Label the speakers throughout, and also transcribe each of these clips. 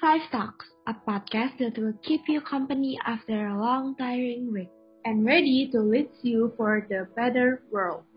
Speaker 1: Five Talks, a podcast that will keep you company after a long tiring week
Speaker 2: and ready to lead you for the better world.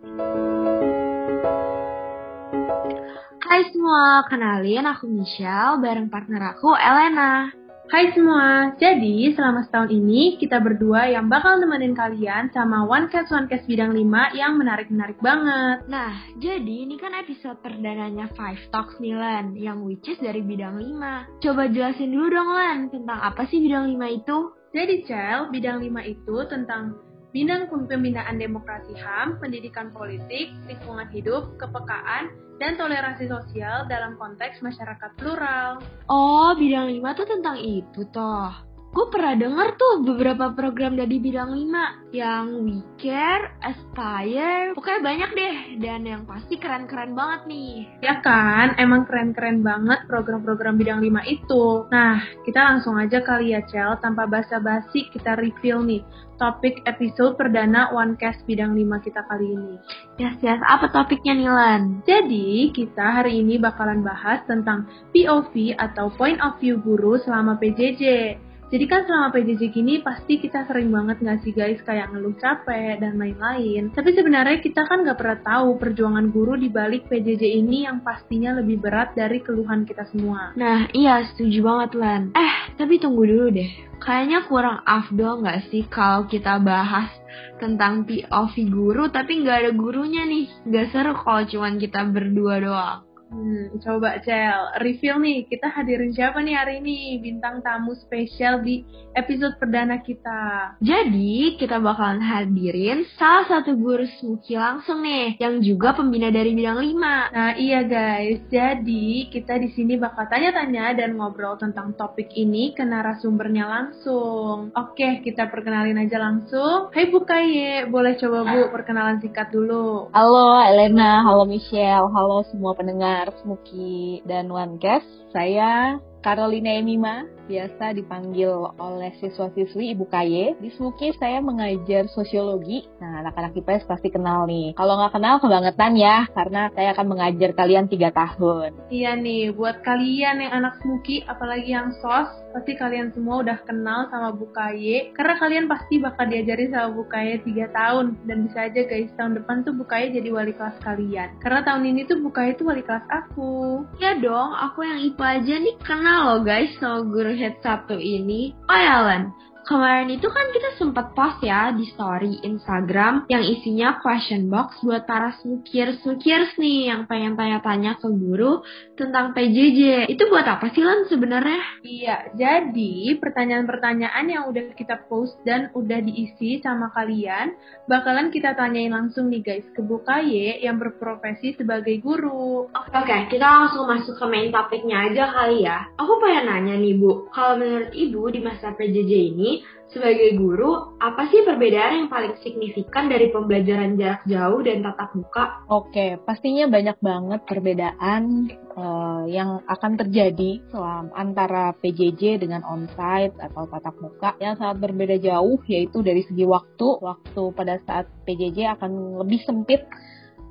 Speaker 1: Hai semua, kenalin aku Michelle bareng partner aku Elena.
Speaker 2: Hai semua, jadi selama setahun ini kita berdua yang bakal nemenin kalian sama One Cast One Cast bidang 5 yang menarik-menarik banget.
Speaker 1: Nah, jadi ini kan episode perdananya Five Talks nih Len, yang which is dari bidang 5. Coba jelasin dulu dong Len, tentang apa sih bidang 5 itu?
Speaker 2: Jadi Cel, bidang 5 itu tentang bidang pembinaan demokrasi HAM, pendidikan politik, lingkungan hidup, kepekaan, dan toleransi sosial dalam konteks masyarakat plural.
Speaker 1: Oh, bidang 5 tuh tentang itu toh. Gue pernah denger tuh beberapa program dari bidang 5 yang We Care, Aspire, pokoknya banyak deh dan yang pasti keren-keren banget nih.
Speaker 2: Ya kan, emang keren-keren banget program-program bidang 5 itu. Nah, kita langsung aja kali ya Cel, tanpa basa-basi kita reveal nih topik episode perdana OneCast bidang 5 kita kali ini.
Speaker 1: Yes, yes. Apa topiknya Nilan?
Speaker 2: Jadi, kita hari ini bakalan bahas tentang POV atau Point of View Guru selama PJJ. Jadi kan selama PJJ gini pasti kita sering banget nggak sih guys kayak ngeluh capek dan lain-lain. Tapi sebenarnya kita kan nggak pernah tahu perjuangan guru di balik PJJ ini yang pastinya lebih berat dari keluhan kita semua.
Speaker 1: Nah iya setuju banget Lan. Eh tapi tunggu dulu deh. Kayaknya kurang afdol nggak sih kalau kita bahas tentang POV guru tapi nggak ada gurunya nih. Nggak seru kalau cuman kita berdua doang.
Speaker 2: Hmm, coba Cel, reveal nih, kita hadirin siapa nih hari ini bintang tamu spesial di episode perdana kita.
Speaker 1: Jadi, kita bakalan hadirin salah satu guru Smuki langsung nih, yang juga pembina dari bidang 5.
Speaker 2: Nah, iya guys, jadi kita di sini bakal tanya-tanya dan ngobrol tentang topik ini ke narasumbernya langsung. Oke, kita perkenalin aja langsung. Hai Bu Kaye, boleh coba Bu perkenalan singkat dulu.
Speaker 3: Halo Elena, halo Michelle, halo semua pendengar. Smuki dan Cast. Saya Carolina Emima, biasa dipanggil oleh siswa-siswi Ibu Kaye. Di Smuki saya mengajar sosiologi. Nah, anak-anak IPS pasti kenal nih. Kalau nggak kenal, kebangetan ya, karena saya akan mengajar kalian tiga tahun.
Speaker 2: Iya nih, buat kalian yang anak Smuki, apalagi yang sos, pasti kalian semua udah kenal sama Bu Kaye. Karena kalian pasti bakal diajarin sama Bu Kaye tiga tahun. Dan bisa aja guys, tahun depan tuh Bu Kaye jadi wali kelas kalian. Karena tahun ini tuh Bu Kaye tuh wali kelas aku.
Speaker 1: Ya dong, aku yang IPA aja nih kenal loh guys sama guru head satu ini. Oh ya Kemarin itu kan kita sempat post ya di story Instagram yang isinya question box buat para sukir-sukirs nih yang pengen tanya-tanya ke guru tentang PJJ. Itu buat apa sih Lan sebenarnya?
Speaker 2: Iya, jadi pertanyaan-pertanyaan yang udah kita post dan udah diisi sama kalian bakalan kita tanyain langsung nih guys ke Bu Kaye yang berprofesi sebagai guru.
Speaker 1: Oke, okay, kita langsung masuk ke main topiknya aja kali ya. Aku pengen nanya nih Bu, kalau menurut Ibu di masa PJJ ini sebagai guru, apa sih perbedaan yang paling signifikan dari pembelajaran jarak jauh dan tatap muka?
Speaker 3: Oke, pastinya banyak banget perbedaan uh, yang akan terjadi selama antara PJJ dengan onsite atau tatap muka yang sangat berbeda jauh yaitu dari segi waktu. Waktu pada saat PJJ akan lebih sempit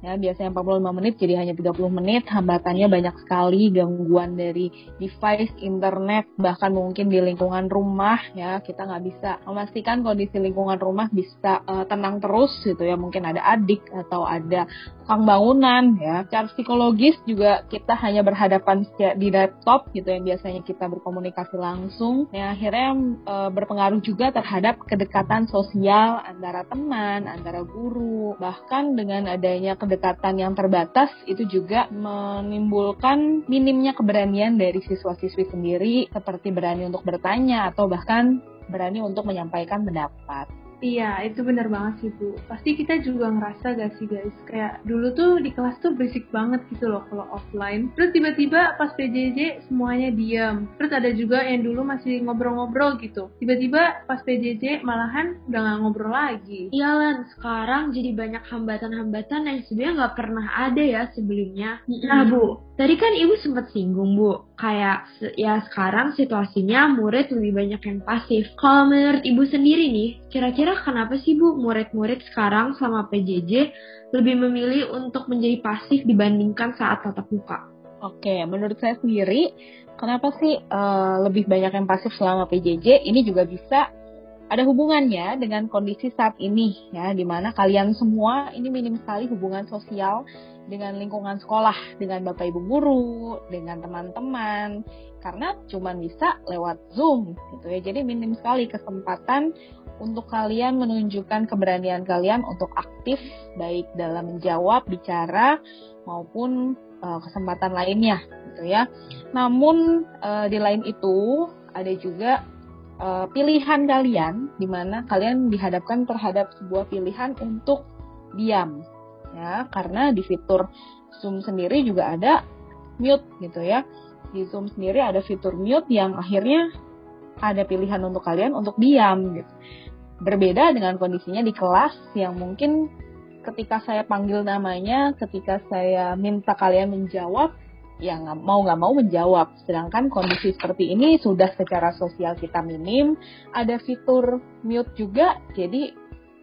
Speaker 3: ya biasanya 45 menit jadi hanya 30 menit. Hambatannya banyak sekali gangguan dari device internet bahkan mungkin di lingkungan rumah ya. Kita nggak bisa memastikan kondisi lingkungan rumah bisa uh, tenang terus gitu ya. Mungkin ada adik atau ada tukang bangunan ya. Secara psikologis juga kita hanya berhadapan di laptop gitu yang biasanya kita berkomunikasi langsung. Ya akhirnya uh, berpengaruh juga terhadap kedekatan sosial antara teman antara guru. Bahkan dengan adanya kedekatan yang terbatas itu juga menimbulkan minimnya keberanian dari siswa-siswi sendiri seperti berani untuk bertanya atau bahkan berani untuk menyampaikan pendapat.
Speaker 2: Iya, itu bener banget sih Bu. Pasti kita juga ngerasa gak sih guys, kayak dulu tuh di kelas tuh berisik banget gitu loh kalau offline. Terus tiba-tiba pas PJJ semuanya diam. Terus ada juga yang dulu masih ngobrol-ngobrol gitu. Tiba-tiba pas PJJ malahan udah gak ngobrol lagi.
Speaker 1: Iya Lan, sekarang jadi banyak hambatan-hambatan yang sebenarnya gak pernah ada ya sebelumnya. Nah Bu, tadi kan Ibu sempat singgung Bu, kayak ya sekarang situasinya murid lebih banyak yang pasif. Kalau menurut Ibu sendiri nih, kira-kira kenapa sih Bu murid-murid sekarang selama PJJ lebih memilih untuk menjadi pasif dibandingkan saat tatap muka?
Speaker 3: Oke, menurut saya sendiri kenapa sih uh, lebih banyak yang pasif selama PJJ? Ini juga bisa ada hubungannya dengan kondisi saat ini ya, di mana kalian semua ini minim sekali hubungan sosial dengan lingkungan sekolah, dengan bapak ibu guru, dengan teman-teman, karena cuma bisa lewat Zoom gitu ya. Jadi minim sekali kesempatan untuk kalian menunjukkan keberanian kalian untuk aktif baik dalam menjawab, bicara maupun uh, kesempatan lainnya gitu ya. Namun uh, di lain itu ada juga uh, pilihan kalian di mana kalian dihadapkan terhadap sebuah pilihan untuk diam ya karena di fitur Zoom sendiri juga ada mute gitu ya. Di Zoom sendiri ada fitur mute yang akhirnya ada pilihan untuk kalian untuk diam gitu. Berbeda dengan kondisinya di kelas yang mungkin ketika saya panggil namanya, ketika saya minta kalian menjawab, ya nggak mau nggak mau menjawab. Sedangkan kondisi seperti ini sudah secara sosial kita minim, ada fitur mute juga, jadi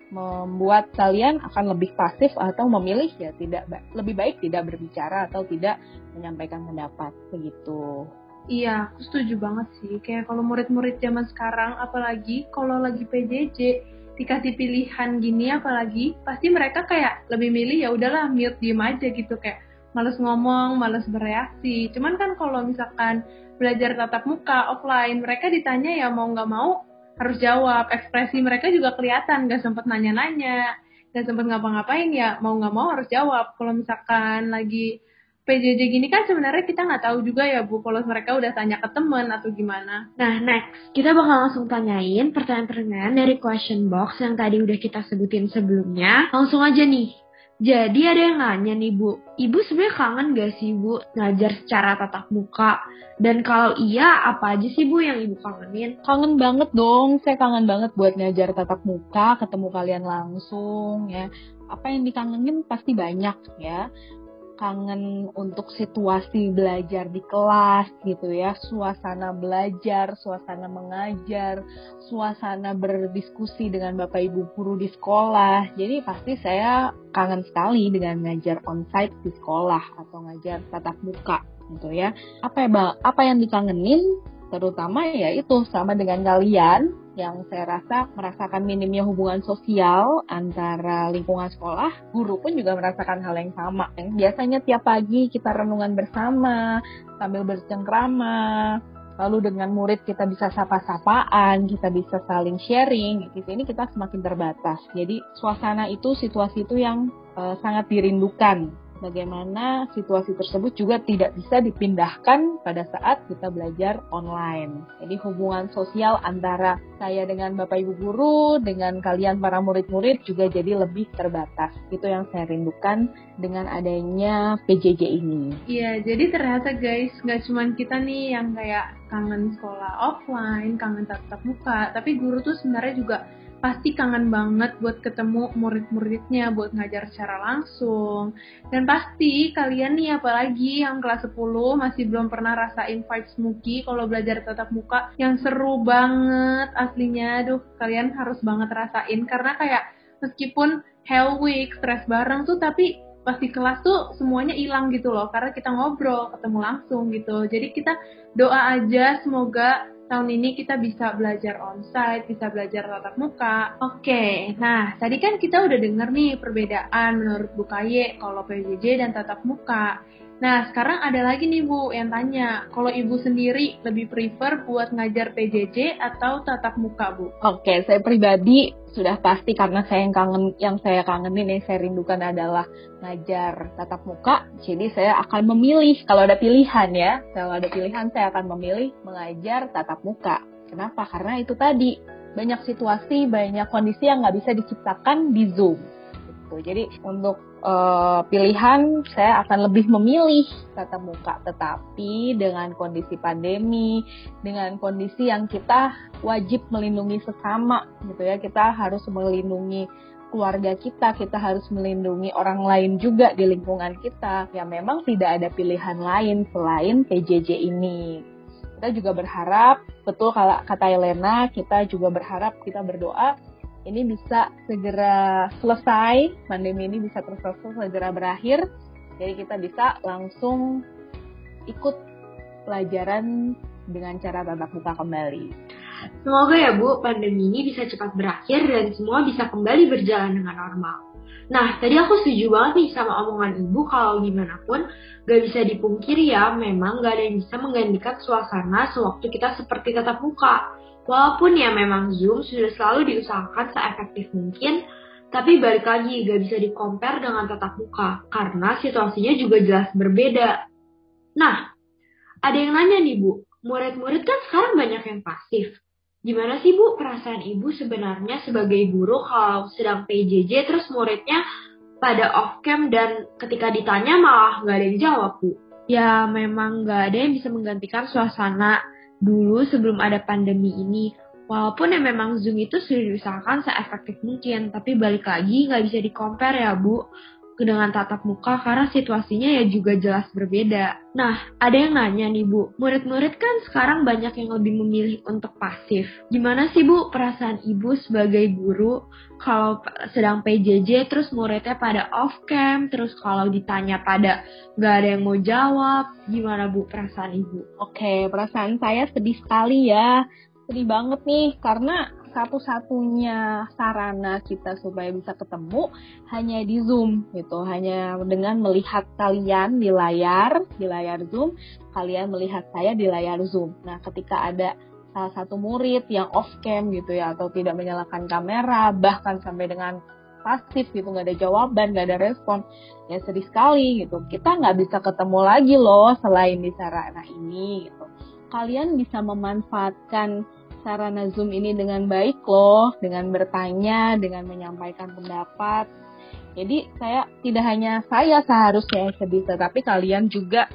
Speaker 3: membuat kalian akan lebih pasif atau memilih ya tidak lebih baik tidak berbicara atau tidak menyampaikan pendapat begitu.
Speaker 2: Iya, aku setuju banget sih. Kayak kalau murid-murid zaman sekarang, apalagi kalau lagi PJJ, dikasih pilihan gini apalagi pasti mereka kayak lebih milih ya udahlah mute diem aja gitu kayak males ngomong males bereaksi cuman kan kalau misalkan belajar tatap muka offline mereka ditanya ya mau nggak mau harus jawab ekspresi mereka juga kelihatan nggak sempet nanya-nanya nggak sempet ngapa-ngapain ya mau nggak mau harus jawab kalau misalkan lagi PJJ gini kan sebenarnya kita nggak tahu juga ya Bu kalau mereka udah tanya ke temen atau gimana.
Speaker 1: Nah next kita bakal langsung tanyain pertanyaan-pertanyaan dari question box yang tadi udah kita sebutin sebelumnya. Langsung aja nih. Jadi ada yang nanya nih Bu, Ibu sebenarnya kangen gak sih Bu ngajar secara tatap muka? Dan kalau iya, apa aja sih Bu yang Ibu kangenin?
Speaker 3: Kangen banget dong, saya kangen banget buat ngajar tatap muka, ketemu kalian langsung ya. Apa yang dikangenin pasti banyak ya kangen untuk situasi belajar di kelas gitu ya, suasana belajar, suasana mengajar, suasana berdiskusi dengan Bapak Ibu guru di sekolah. Jadi pasti saya kangen sekali dengan ngajar onsite di sekolah atau ngajar tatap muka gitu ya. Apa ya, apa yang dikangenin terutama ya itu sama dengan kalian yang saya rasa merasakan minimnya hubungan sosial antara lingkungan sekolah, guru pun juga merasakan hal yang sama. Biasanya tiap pagi kita renungan bersama sambil bercengkrama, lalu dengan murid kita bisa sapa-sapaan, kita bisa saling sharing, di sini kita semakin terbatas. Jadi suasana itu, situasi itu yang uh, sangat dirindukan bagaimana situasi tersebut juga tidak bisa dipindahkan pada saat kita belajar online. Jadi hubungan sosial antara saya dengan Bapak Ibu guru, dengan kalian para murid-murid juga jadi lebih terbatas. Itu yang saya rindukan dengan adanya PJJ ini.
Speaker 2: Iya, jadi ternyata guys, nggak cuma kita nih yang kayak kangen sekolah offline, kangen tatap muka, tapi guru tuh sebenarnya juga pasti kangen banget buat ketemu murid-muridnya buat ngajar secara langsung. Dan pasti kalian nih apalagi yang kelas 10 masih belum pernah rasain vibes Muki kalau belajar tatap muka yang seru banget aslinya. Aduh, kalian harus banget rasain karena kayak meskipun hell week, stress bareng tuh tapi pasti kelas tuh semuanya hilang gitu loh karena kita ngobrol, ketemu langsung gitu. Jadi kita doa aja semoga tahun ini kita bisa belajar onsite, bisa belajar tatap muka.
Speaker 1: Oke, okay, nah tadi kan kita udah denger nih perbedaan menurut Bu Kaye kalau PJJ dan tatap muka. Nah, sekarang ada lagi nih Bu yang tanya, kalau Ibu sendiri lebih prefer buat ngajar PJJ atau tatap muka Bu?
Speaker 3: Oke, saya pribadi sudah pasti karena saya yang kangen yang saya kangenin yang saya rindukan adalah ngajar tatap muka. Jadi saya akan memilih kalau ada pilihan ya, kalau ada pilihan saya akan memilih mengajar tatap muka. Kenapa? Karena itu tadi banyak situasi, banyak kondisi yang nggak bisa diciptakan di Zoom. Gitu. Jadi untuk uh, pilihan saya akan lebih memilih tatap muka. Tetapi dengan kondisi pandemi dengan kondisi yang kita wajib melindungi sesama gitu ya. Kita harus melindungi keluarga kita kita harus melindungi orang lain juga di lingkungan kita. Ya memang tidak ada pilihan lain selain PJJ ini. Kita juga berharap betul kalau kata Elena kita juga berharap kita berdoa ini bisa segera selesai, pandemi ini bisa terus segera berakhir, jadi kita bisa langsung ikut pelajaran dengan cara tatap muka kembali.
Speaker 1: Semoga ya Bu, pandemi ini bisa cepat berakhir dan semua bisa kembali berjalan dengan normal. Nah, tadi aku setuju banget nih sama omongan ibu kalau gimana pun gak bisa dipungkiri ya, memang gak ada yang bisa menggantikan suasana sewaktu kita seperti tatap muka. Walaupun ya memang Zoom sudah selalu diusahakan seefektif mungkin, tapi balik lagi gak bisa dikompar dengan tatap muka, karena situasinya juga jelas berbeda. Nah, ada yang nanya nih Bu, murid-murid kan sekarang banyak yang pasif. Gimana sih Bu perasaan Ibu sebenarnya sebagai guru kalau sedang PJJ terus muridnya pada off cam dan ketika ditanya malah nggak ada yang jawab Bu?
Speaker 2: Ya memang nggak ada yang bisa menggantikan suasana dulu sebelum ada pandemi ini. Walaupun ya memang Zoom itu sudah diusahakan seefektif mungkin, tapi balik lagi nggak bisa dikompar ya Bu dengan tatap muka karena situasinya ya juga jelas berbeda. Nah, ada yang nanya nih Bu, murid-murid kan sekarang banyak yang lebih memilih untuk pasif. Gimana sih Bu perasaan Ibu sebagai guru kalau sedang PJJ terus muridnya pada off cam, terus kalau ditanya pada nggak ada yang mau jawab, gimana Bu perasaan Ibu?
Speaker 3: Oke, perasaan saya sedih sekali ya. Sedih banget nih karena satu-satunya sarana kita supaya bisa ketemu hanya di Zoom gitu, hanya dengan melihat kalian di layar, di layar Zoom, kalian melihat saya di layar Zoom. Nah, ketika ada salah satu murid yang off cam gitu ya atau tidak menyalakan kamera, bahkan sampai dengan pasif gitu, nggak ada jawaban, nggak ada respon, ya sedih sekali gitu. Kita nggak bisa ketemu lagi loh selain di sarana ini gitu. Kalian bisa memanfaatkan sarana Zoom ini dengan baik loh, dengan bertanya, dengan menyampaikan pendapat. Jadi saya tidak hanya saya seharusnya yang sedih, tetapi kalian juga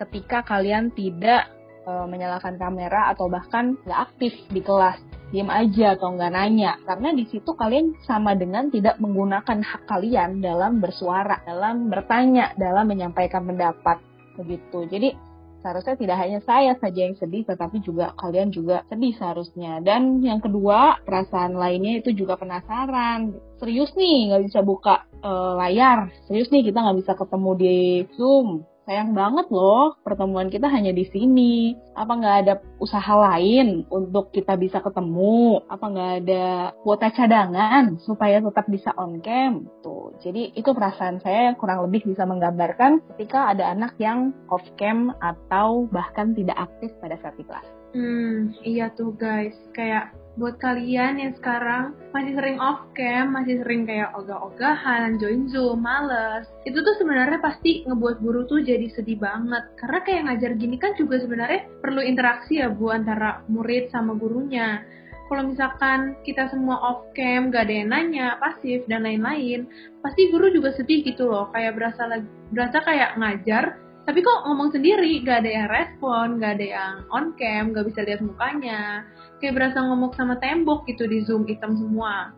Speaker 3: ketika kalian tidak e, menyalakan kamera atau bahkan nggak aktif di kelas, diam aja atau nggak nanya, karena di situ kalian sama dengan tidak menggunakan hak kalian dalam bersuara, dalam bertanya, dalam menyampaikan pendapat begitu. Jadi seharusnya tidak hanya saya saja yang sedih, tetapi juga kalian juga sedih seharusnya. Dan yang kedua, perasaan lainnya itu juga penasaran. Serius nih, nggak bisa buka uh, layar. Serius nih, kita nggak bisa ketemu di Zoom sayang banget loh pertemuan kita hanya di sini. Apa nggak ada usaha lain untuk kita bisa ketemu? Apa nggak ada kuota cadangan supaya tetap bisa on cam? Tuh, jadi itu perasaan saya kurang lebih bisa menggambarkan ketika ada anak yang off cam atau bahkan tidak aktif pada saat di kelas.
Speaker 2: Hmm, iya tuh guys, kayak buat kalian yang sekarang masih sering off cam, masih sering kayak ogah-ogahan, join Zoom, males. Itu tuh sebenarnya pasti ngebuat guru tuh jadi sedih banget. Karena kayak ngajar gini kan juga sebenarnya perlu interaksi ya Bu antara murid sama gurunya. Kalau misalkan kita semua off cam, gak ada yang nanya, pasif dan lain-lain, pasti guru juga sedih gitu loh. Kayak berasa berasa kayak ngajar, tapi kok ngomong sendiri, gak ada yang respon, gak ada yang on cam, gak bisa lihat mukanya kayak berasa ngomong sama tembok gitu di Zoom hitam semua.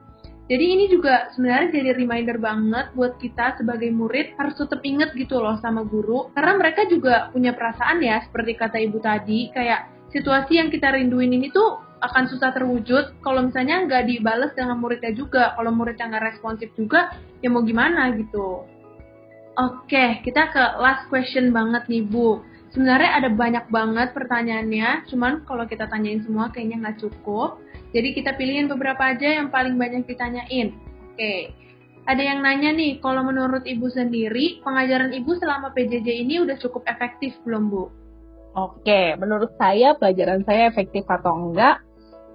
Speaker 2: Jadi ini juga sebenarnya jadi reminder banget buat kita sebagai murid harus tetap inget gitu loh sama guru. Karena mereka juga punya perasaan ya, seperti kata ibu tadi, kayak situasi yang kita rinduin ini tuh akan susah terwujud kalau misalnya nggak dibales dengan muridnya juga. Kalau muridnya nggak responsif juga, ya mau gimana gitu. Oke, kita ke last question banget nih Bu. Sebenarnya ada banyak banget pertanyaannya, cuman kalau kita tanyain semua kayaknya nggak cukup. Jadi kita pilihin beberapa aja yang paling banyak ditanyain. Oke, ada yang nanya nih, kalau menurut Ibu sendiri, pengajaran Ibu selama PJJ ini udah cukup efektif belum Bu?
Speaker 3: Oke, menurut saya pelajaran saya efektif atau enggak?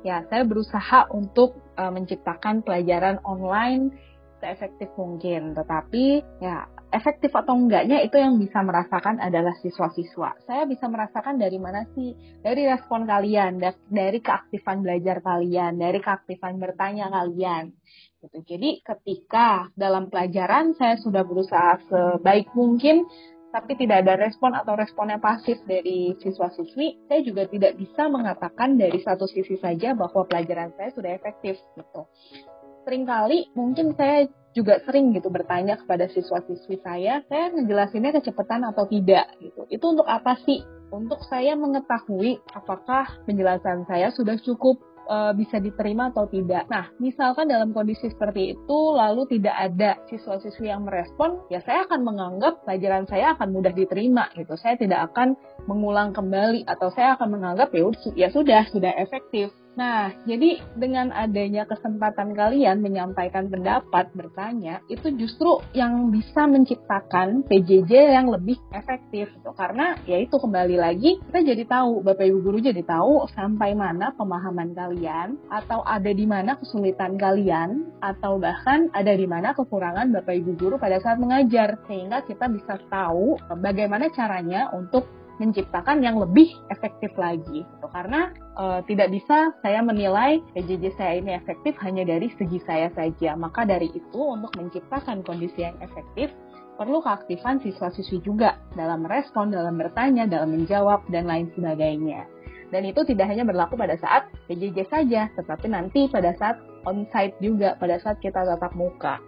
Speaker 3: Ya, saya berusaha untuk uh, menciptakan pelajaran online seefektif mungkin. Tetapi ya efektif atau enggaknya itu yang bisa merasakan adalah siswa-siswa. Saya bisa merasakan dari mana sih? Dari respon kalian, dari keaktifan belajar kalian, dari keaktifan bertanya kalian. Gitu. Jadi ketika dalam pelajaran saya sudah berusaha sebaik mungkin tapi tidak ada respon atau responnya pasif dari siswa-siswi, saya juga tidak bisa mengatakan dari satu sisi saja bahwa pelajaran saya sudah efektif gitu. Seringkali mungkin saya juga sering gitu bertanya kepada siswa-siswi saya, saya ngejelasinnya kecepatan atau tidak gitu. Itu untuk apa sih? Untuk saya mengetahui apakah penjelasan saya sudah cukup uh, bisa diterima atau tidak. Nah, misalkan dalam kondisi seperti itu lalu tidak ada siswa-siswi yang merespon, ya saya akan menganggap pelajaran saya akan mudah diterima gitu. Saya tidak akan mengulang kembali atau saya akan menganggap ya, ya sudah sudah efektif Nah, jadi dengan adanya kesempatan kalian menyampaikan pendapat, bertanya, itu justru yang bisa menciptakan PJJ yang lebih efektif. Gitu. Karena ya itu kembali lagi, kita jadi tahu, Bapak Ibu Guru jadi tahu sampai mana pemahaman kalian, atau ada di mana kesulitan kalian, atau bahkan ada di mana kekurangan Bapak Ibu Guru pada saat mengajar. Sehingga kita bisa tahu bagaimana caranya untuk menciptakan yang lebih efektif lagi gitu karena uh, tidak bisa saya menilai PJJ saya ini efektif hanya dari segi saya saja maka dari itu untuk menciptakan kondisi yang efektif perlu keaktifan siswa-siswi juga dalam respon, dalam bertanya, dalam menjawab, dan lain sebagainya. Dan itu tidak hanya berlaku pada saat PJJ saja, tetapi nanti pada saat on-site juga, pada saat kita tatap muka.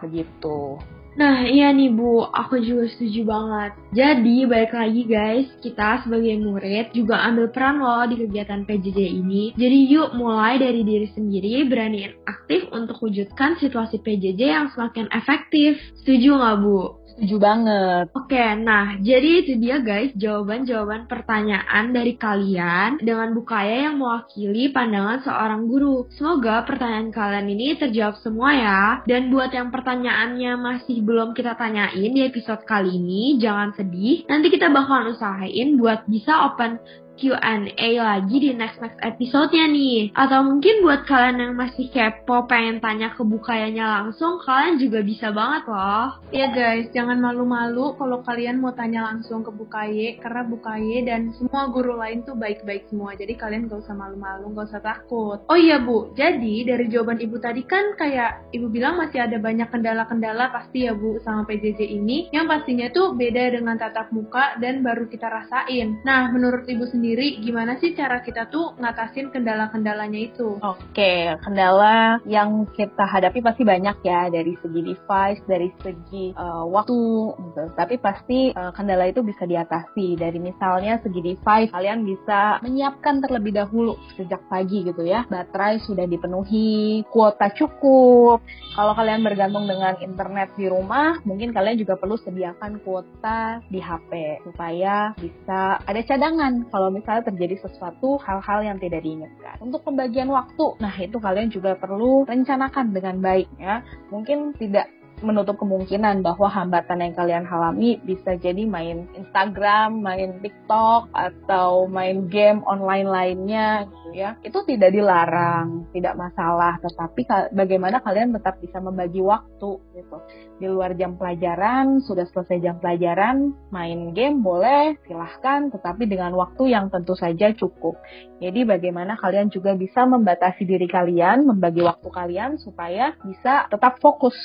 Speaker 3: Begitu.
Speaker 1: Nah iya nih Bu, aku juga setuju banget. Jadi balik lagi guys, kita sebagai murid juga ambil peran loh di kegiatan PJJ ini. Jadi yuk mulai dari diri sendiri, beraniin aktif untuk wujudkan situasi PJJ yang semakin efektif. Setuju nggak Bu?
Speaker 3: Setuju banget.
Speaker 1: Oke, nah jadi itu dia guys jawaban-jawaban pertanyaan dari kalian dengan Bukaya yang mewakili pandangan seorang guru. Semoga pertanyaan kalian ini terjawab semua ya. Dan buat yang pertanyaannya masih belum kita tanyain di episode kali ini, jangan sedih. Nanti kita bakalan usahain buat bisa open Q&A lagi di next next episode-nya nih. Atau mungkin buat kalian yang masih kepo pengen tanya ke Bukayanya langsung, kalian juga bisa banget loh.
Speaker 2: Iya guys, jangan malu-malu kalau kalian mau tanya langsung ke Bukaye, karena Bukaye dan semua guru lain tuh baik-baik semua. Jadi kalian gak usah malu-malu, gak usah takut. Oh iya Bu, jadi dari jawaban Ibu tadi kan kayak Ibu bilang masih ada banyak kendala-kendala pasti ya Bu sama PJJ ini, yang pastinya tuh beda dengan tatap muka dan baru kita rasain. Nah, menurut Ibu sendiri sendiri gimana sih cara kita tuh ngatasin kendala-kendalanya itu?
Speaker 3: Oke, kendala yang kita hadapi pasti banyak ya dari segi device, dari segi uh, waktu, gitu. Tapi pasti uh, kendala itu bisa diatasi. Dari misalnya segi device, kalian bisa menyiapkan terlebih dahulu sejak pagi gitu ya. Baterai sudah dipenuhi, kuota cukup. Kalau kalian bergantung dengan internet di rumah, mungkin kalian juga perlu sediakan kuota di HP supaya bisa ada cadangan kalau misalnya terjadi sesuatu hal-hal yang tidak diinginkan. Untuk pembagian waktu, nah itu kalian juga perlu rencanakan dengan baik ya. Mungkin tidak menutup kemungkinan bahwa hambatan yang kalian alami bisa jadi main Instagram, main TikTok, atau main game online lainnya ya. Itu tidak dilarang, tidak masalah, tetapi bagaimana kalian tetap bisa membagi waktu gitu. Di luar jam pelajaran, sudah selesai jam pelajaran, main game boleh, silahkan, tetapi dengan waktu yang tentu saja cukup. Jadi bagaimana kalian juga bisa membatasi diri kalian, membagi waktu kalian supaya bisa tetap fokus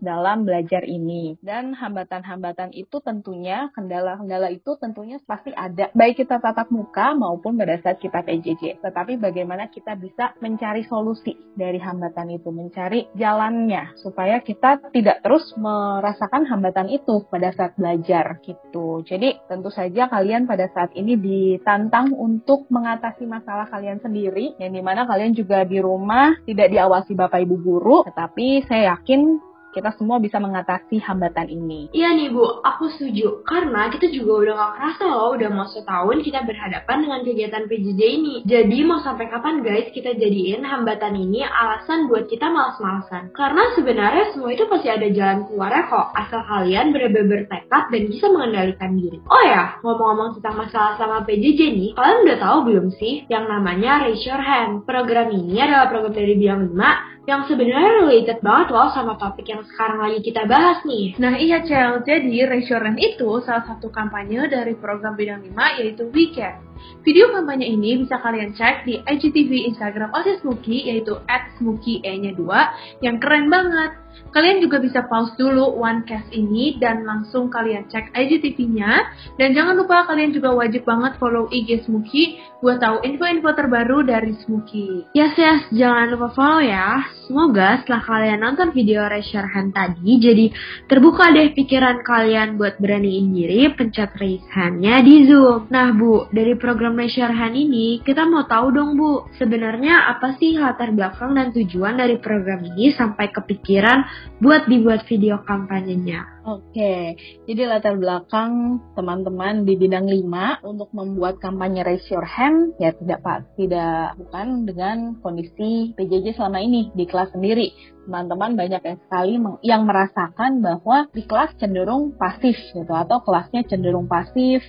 Speaker 3: dalam belajar ini. Dan hambatan-hambatan itu tentunya, kendala-kendala itu tentunya pasti ada. Baik kita tatap muka maupun pada saat kita PJJ. Tetapi bagaimana kita bisa mencari solusi dari hambatan itu, mencari jalannya supaya kita tidak terus merasakan hambatan itu pada saat belajar gitu. Jadi tentu saja kalian pada saat ini ditantang untuk mengatasi masalah kalian sendiri yang di mana kalian juga di rumah tidak diawasi bapak ibu guru tetapi saya yakin kita semua bisa mengatasi hambatan ini.
Speaker 1: Iya nih Bu, aku setuju. Karena kita juga udah gak kerasa loh, udah mau setahun kita berhadapan dengan kegiatan PJJ ini. Jadi mau sampai kapan guys kita jadiin hambatan ini alasan buat kita malas-malasan? Karena sebenarnya semua itu pasti ada jalan keluarnya kok, asal kalian benar-benar bertekad dan bisa mengendalikan diri. Oh ya, ngomong-ngomong tentang masalah sama PJJ nih, kalian udah tahu belum sih yang namanya Raise Your Hand? Program ini adalah program dari Bidang 5 yang sebenarnya related banget loh sama topik yang sekarang lagi kita bahas nih.
Speaker 2: Nah iya Cel, jadi Reassurance itu salah satu kampanye dari program bidang 5 yaitu WeCare. Video kampanye ini bisa kalian cek di IGTV Instagram OSIS Muki yaitu at nya 2 yang keren banget. Kalian juga bisa pause dulu OneCast ini dan langsung kalian cek IGTV-nya. Dan jangan lupa kalian juga wajib banget follow IG Smuki buat tahu info-info terbaru dari Smuki.
Speaker 1: Yes, yes, jangan lupa follow ya. Semoga setelah kalian nonton video hand tadi, jadi terbuka deh pikiran kalian buat beraniin diri pencet raise hand-nya di Zoom. Nah Bu, dari program hand ini, kita mau tahu dong Bu, sebenarnya apa sih latar belakang dan tujuan dari program ini sampai kepikiran buat dibuat video kampanyenya.
Speaker 3: Oke, jadi latar belakang teman-teman di bidang 5 untuk membuat kampanye Raise Your Hand ya tidak Pak, tidak bukan dengan kondisi PJJ selama ini di kelas sendiri. Teman-teman banyak sekali yang merasakan bahwa di kelas cenderung pasif gitu atau kelasnya cenderung pasif,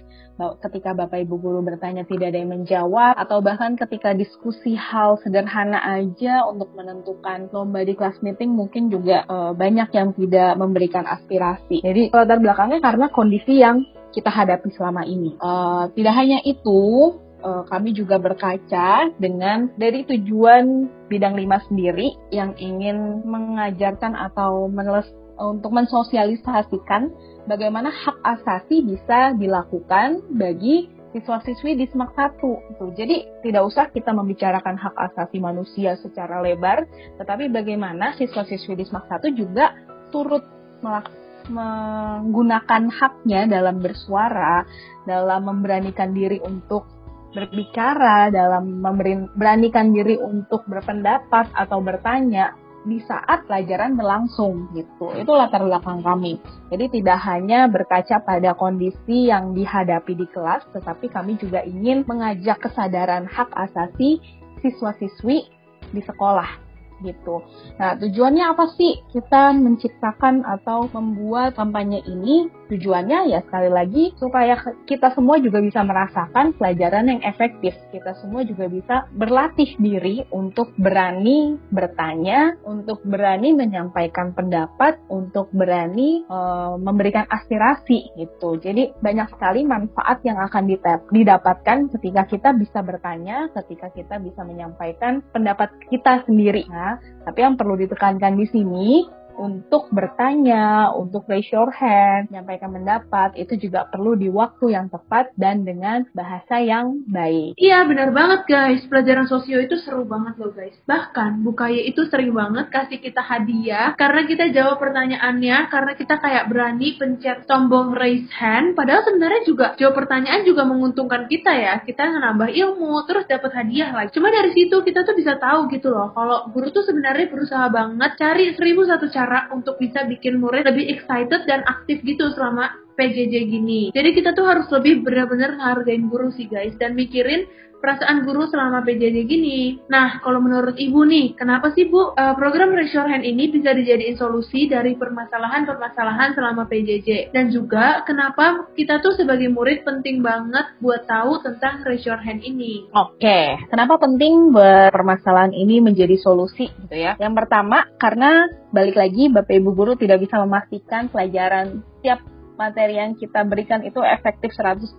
Speaker 3: ketika Bapak Ibu guru bertanya tidak ada yang menjawab atau bahkan ketika diskusi hal sederhana aja untuk menentukan lomba di kelas meeting mungkin juga uh, banyak yang tidak memberikan aspirasi. Jadi latar belakangnya karena kondisi yang kita hadapi selama ini. Uh, tidak hanya itu, uh, kami juga berkaca dengan dari tujuan bidang lima sendiri yang ingin mengajarkan atau untuk mensosialisasikan bagaimana hak asasi bisa dilakukan bagi siswa-siswi di SMAK 1. Gitu. Jadi tidak usah kita membicarakan hak asasi manusia secara lebar, tetapi bagaimana siswa-siswi di SMAK 1 juga turut menggunakan haknya dalam bersuara, dalam memberanikan diri untuk berbicara, dalam memberanikan diri untuk berpendapat atau bertanya di saat pelajaran berlangsung gitu. Itu latar belakang kami. Jadi tidak hanya berkaca pada kondisi yang dihadapi di kelas, tetapi kami juga ingin mengajak kesadaran hak asasi siswa-siswi di sekolah gitu. Nah, tujuannya apa sih kita menciptakan atau membuat kampanye ini? Tujuannya ya sekali lagi supaya kita semua juga bisa merasakan pelajaran yang efektif. Kita semua juga bisa berlatih diri untuk berani bertanya, untuk berani menyampaikan pendapat, untuk berani uh, memberikan aspirasi gitu. Jadi banyak sekali manfaat yang akan didapatkan ketika kita bisa bertanya, ketika kita bisa menyampaikan pendapat kita sendiri. Nah, tapi yang perlu ditekankan di sini untuk bertanya, untuk raise your hand, menyampaikan pendapat, itu juga perlu di waktu yang tepat dan dengan bahasa yang baik.
Speaker 2: Iya, benar banget guys. Pelajaran sosio itu seru banget loh guys. Bahkan Bukaya itu sering banget kasih kita hadiah karena kita jawab pertanyaannya, karena kita kayak berani pencet tombol raise hand, padahal sebenarnya juga jawab pertanyaan juga menguntungkan kita ya. Kita nambah ilmu, terus dapat hadiah lagi. Cuma dari situ kita tuh bisa tahu gitu loh, kalau guru tuh sebenarnya berusaha banget cari seribu satu cara cara untuk bisa bikin murid lebih excited dan aktif gitu selama PJJ gini. Jadi kita tuh harus lebih benar-benar hargain guru sih guys dan mikirin perasaan guru selama PJJ gini. Nah, kalau menurut Ibu nih, kenapa sih Bu uh, program Raise Hand ini bisa dijadiin solusi dari permasalahan-permasalahan selama PJJ? Dan juga kenapa kita tuh sebagai murid penting banget buat tahu tentang Raise Hand ini?
Speaker 3: Oke, kenapa penting buat permasalahan ini menjadi solusi gitu ya? Yang pertama, karena balik lagi Bapak Ibu guru tidak bisa memastikan pelajaran setiap materi yang kita berikan itu efektif 100%.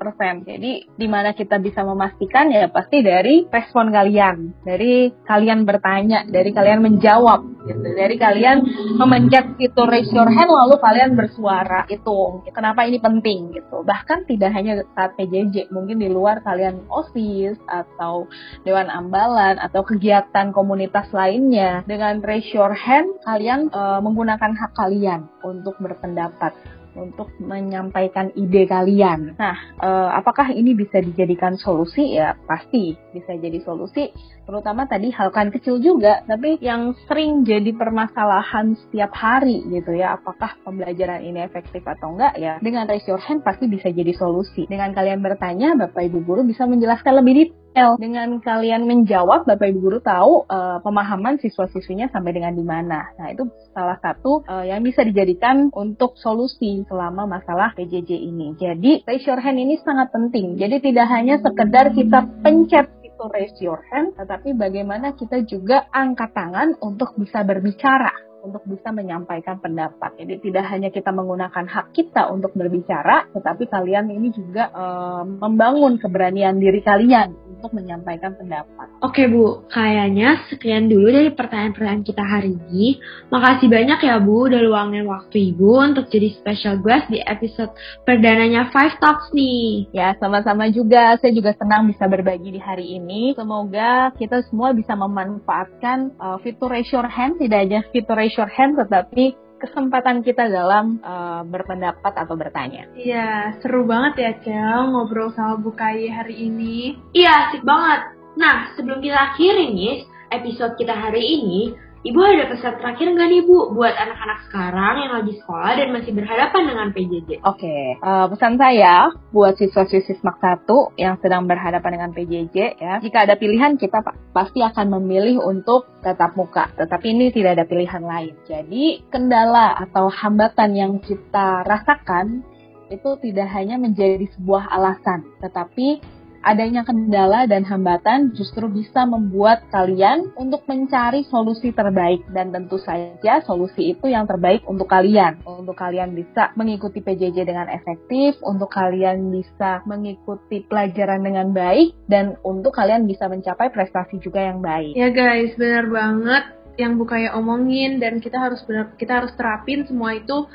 Speaker 3: Jadi di mana kita bisa memastikan ya pasti dari respon kalian, dari kalian bertanya, dari kalian menjawab gitu. Dari kalian memencet itu raise your hand lalu kalian bersuara. Itu kenapa ini penting gitu. Bahkan tidak hanya saat PJJ, mungkin di luar kalian OSIS atau dewan ambalan atau kegiatan komunitas lainnya dengan raise your hand kalian uh, menggunakan hak kalian untuk berpendapat untuk menyampaikan ide kalian. Nah, eh, apakah ini bisa dijadikan solusi? Ya, pasti bisa jadi solusi. Terutama tadi hal kan kecil juga, tapi yang sering jadi permasalahan setiap hari gitu ya. Apakah pembelajaran ini efektif atau enggak ya? Dengan raise your hand pasti bisa jadi solusi. Dengan kalian bertanya, Bapak Ibu guru bisa menjelaskan lebih detail dengan kalian menjawab, Bapak Ibu guru tahu uh, pemahaman siswa-siswinya sampai dengan di mana. Nah, itu salah satu uh, yang bisa dijadikan untuk solusi selama masalah PJJ ini. Jadi, raise your hand ini sangat penting. Jadi, tidak hanya sekedar kita pencet raise your hand, tetapi bagaimana kita juga angkat tangan untuk bisa berbicara untuk bisa menyampaikan pendapat. Jadi tidak hanya kita menggunakan hak kita untuk berbicara, tetapi kalian ini juga uh, membangun keberanian diri kalian untuk menyampaikan pendapat.
Speaker 1: Oke Bu, kayaknya sekian dulu dari pertanyaan-pertanyaan kita hari ini. Makasih banyak ya Bu udah luangin waktu Ibu untuk jadi special guest di episode perdananya Five Talks nih.
Speaker 3: Ya, sama-sama juga. Saya juga senang bisa berbagi di hari ini. Semoga kita semua bisa memanfaatkan uh, fitur raise your hand, tidak hanya fitur raise your hand, tetapi kesempatan kita dalam uh, berpendapat atau bertanya.
Speaker 2: Iya, seru banget ya Cel ngobrol sama Bu Kai hari ini.
Speaker 1: Iya, asik banget. Nah, sebelum kita akhiri nih episode kita hari ini, Ibu ada pesan terakhir nggak nih Bu buat anak-anak sekarang yang lagi sekolah dan masih berhadapan dengan PJJ?
Speaker 3: Oke, uh, pesan saya buat siswa-siswi SMAK 1 yang sedang berhadapan dengan PJJ ya, jika ada pilihan kita pasti akan memilih untuk tetap muka, tetapi ini tidak ada pilihan lain. Jadi kendala atau hambatan yang kita rasakan itu tidak hanya menjadi sebuah alasan, tetapi adanya kendala dan hambatan justru bisa membuat kalian untuk mencari solusi terbaik. Dan tentu saja solusi itu yang terbaik untuk kalian. Untuk kalian bisa mengikuti PJJ dengan efektif untuk kalian bisa mengikuti pelajaran dengan baik dan untuk kalian bisa mencapai prestasi juga yang baik.
Speaker 2: Ya guys benar banget yang Bukaya omongin dan kita harus benar kita harus terapin semua itu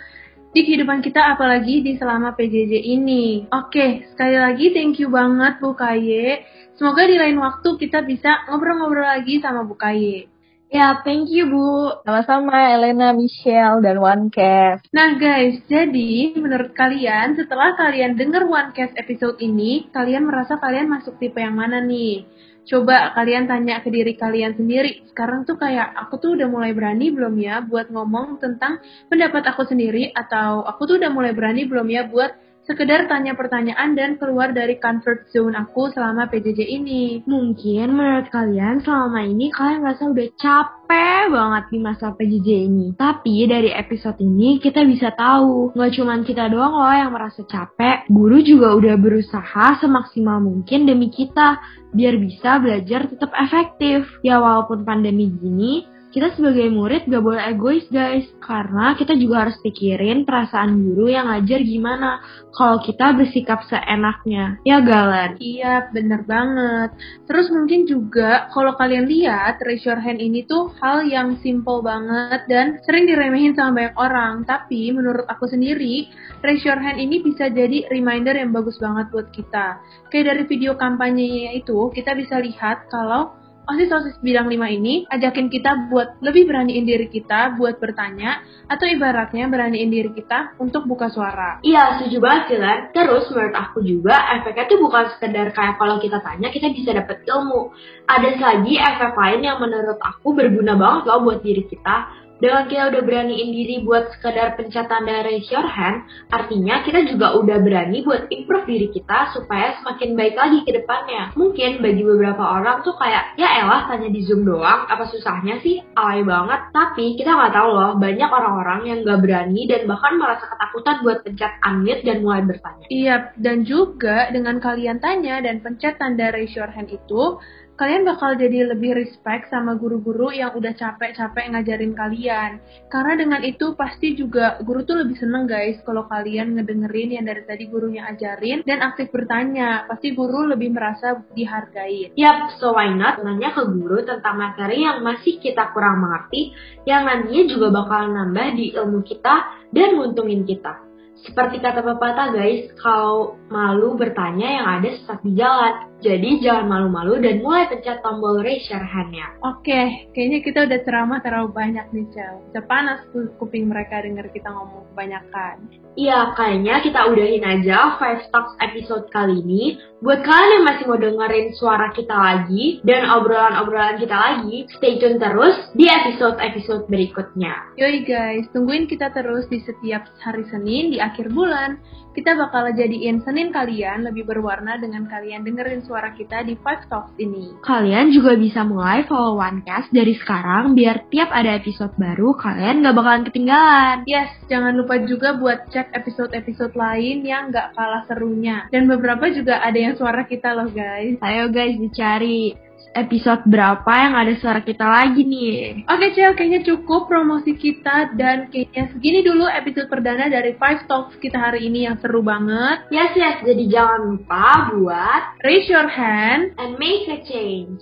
Speaker 2: di kehidupan kita apalagi di selama PJJ ini. Oke, sekali lagi thank you banget Bu Kaye. Semoga di lain waktu kita bisa ngobrol-ngobrol lagi sama Bu Kaye.
Speaker 1: Ya, thank you Bu.
Speaker 3: Sama-sama Elena, Michelle, dan OneCast.
Speaker 2: Nah guys, jadi menurut kalian setelah kalian denger OneCast episode ini, kalian merasa kalian masuk tipe yang mana nih? Coba kalian tanya ke diri kalian sendiri. Sekarang tuh kayak aku tuh udah mulai berani belum ya buat ngomong tentang pendapat aku sendiri atau aku tuh udah mulai berani belum ya buat sekedar tanya pertanyaan dan keluar dari comfort zone aku selama PJJ ini.
Speaker 1: Mungkin menurut kalian selama ini kalian ngerasa udah capek banget di masa PJJ ini. Tapi dari episode ini kita bisa tahu, nggak cuma kita doang loh yang merasa capek, guru juga udah berusaha semaksimal mungkin demi kita biar bisa belajar tetap efektif. Ya walaupun pandemi gini, kita sebagai murid gak boleh egois guys. Karena kita juga harus pikirin perasaan guru yang ngajar gimana. Kalau kita bersikap seenaknya. Ya Galen?
Speaker 2: Iya bener banget. Terus mungkin juga kalau kalian lihat raise your hand ini tuh hal yang simple banget dan sering diremehin sama banyak orang. Tapi menurut aku sendiri raise your hand ini bisa jadi reminder yang bagus banget buat kita. Kayak dari video kampanyenya itu kita bisa lihat kalau OSIS-OSIS bidang 5 ini ajakin kita buat lebih beraniin diri kita buat bertanya atau ibaratnya beraniin diri kita untuk buka suara.
Speaker 1: Iya, setuju banget sih, Len. Terus menurut aku juga efeknya tuh bukan sekedar kayak kalau kita tanya kita bisa dapet ilmu. Ada lagi efek lain yang menurut aku berguna banget loh buat diri kita dengan kita udah beraniin diri buat sekedar pencet tanda raise your hand, artinya kita juga udah berani buat improve diri kita supaya semakin baik lagi ke depannya. Mungkin bagi beberapa orang tuh kayak, ya elah tanya di Zoom doang, apa susahnya sih? Alay banget. Tapi kita nggak tahu loh, banyak orang-orang yang nggak berani dan bahkan merasa ketakutan buat pencet unmute dan mulai bertanya.
Speaker 2: Iya, dan juga dengan kalian tanya dan pencet tanda raise your hand itu, kalian bakal jadi lebih respect sama guru-guru yang udah capek-capek ngajarin kalian. Karena dengan itu pasti juga guru tuh lebih seneng guys kalau kalian ngedengerin yang dari tadi gurunya ajarin dan aktif bertanya. Pasti guru lebih merasa dihargai.
Speaker 1: Yap, so why not nanya ke guru tentang materi yang masih kita kurang mengerti yang nantinya juga bakal nambah di ilmu kita dan nguntungin kita. Seperti kata pepatah guys, kalau malu bertanya yang ada sesat di jalan. Jadi jangan malu-malu dan mulai pencet tombol raise your hand-nya.
Speaker 2: Oke, kayaknya kita udah ceramah terlalu banyak nih, Cel. Udah panas tuh kuping mereka denger kita ngomong kebanyakan.
Speaker 1: Iya, kayaknya kita udahin aja Five Talks episode kali ini. Buat kalian yang masih mau dengerin suara kita lagi dan obrolan-obrolan kita lagi, stay tune terus di episode-episode berikutnya.
Speaker 2: Yoi guys, tungguin kita terus di setiap hari Senin di akhir bulan. Kita bakal jadiin Senin kalian lebih berwarna dengan kalian dengerin suara kita di Five Talks ini.
Speaker 1: Kalian juga bisa mulai follow OneCast dari sekarang biar tiap ada episode baru kalian gak bakalan ketinggalan.
Speaker 2: Yes, jangan lupa juga buat cek episode-episode lain yang gak kalah serunya. Dan beberapa juga ada yang suara kita loh guys.
Speaker 1: Ayo guys dicari episode berapa yang ada suara kita lagi nih.
Speaker 2: Oke Cel, kayaknya cukup promosi kita dan kayaknya segini dulu episode perdana dari Five Talks kita hari ini yang seru banget.
Speaker 1: Yes, yes, jadi jangan lupa buat
Speaker 2: raise your hand
Speaker 1: and make a change.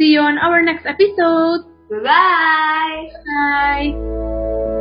Speaker 2: See you on our next episode.
Speaker 1: Bye-bye.
Speaker 2: Bye.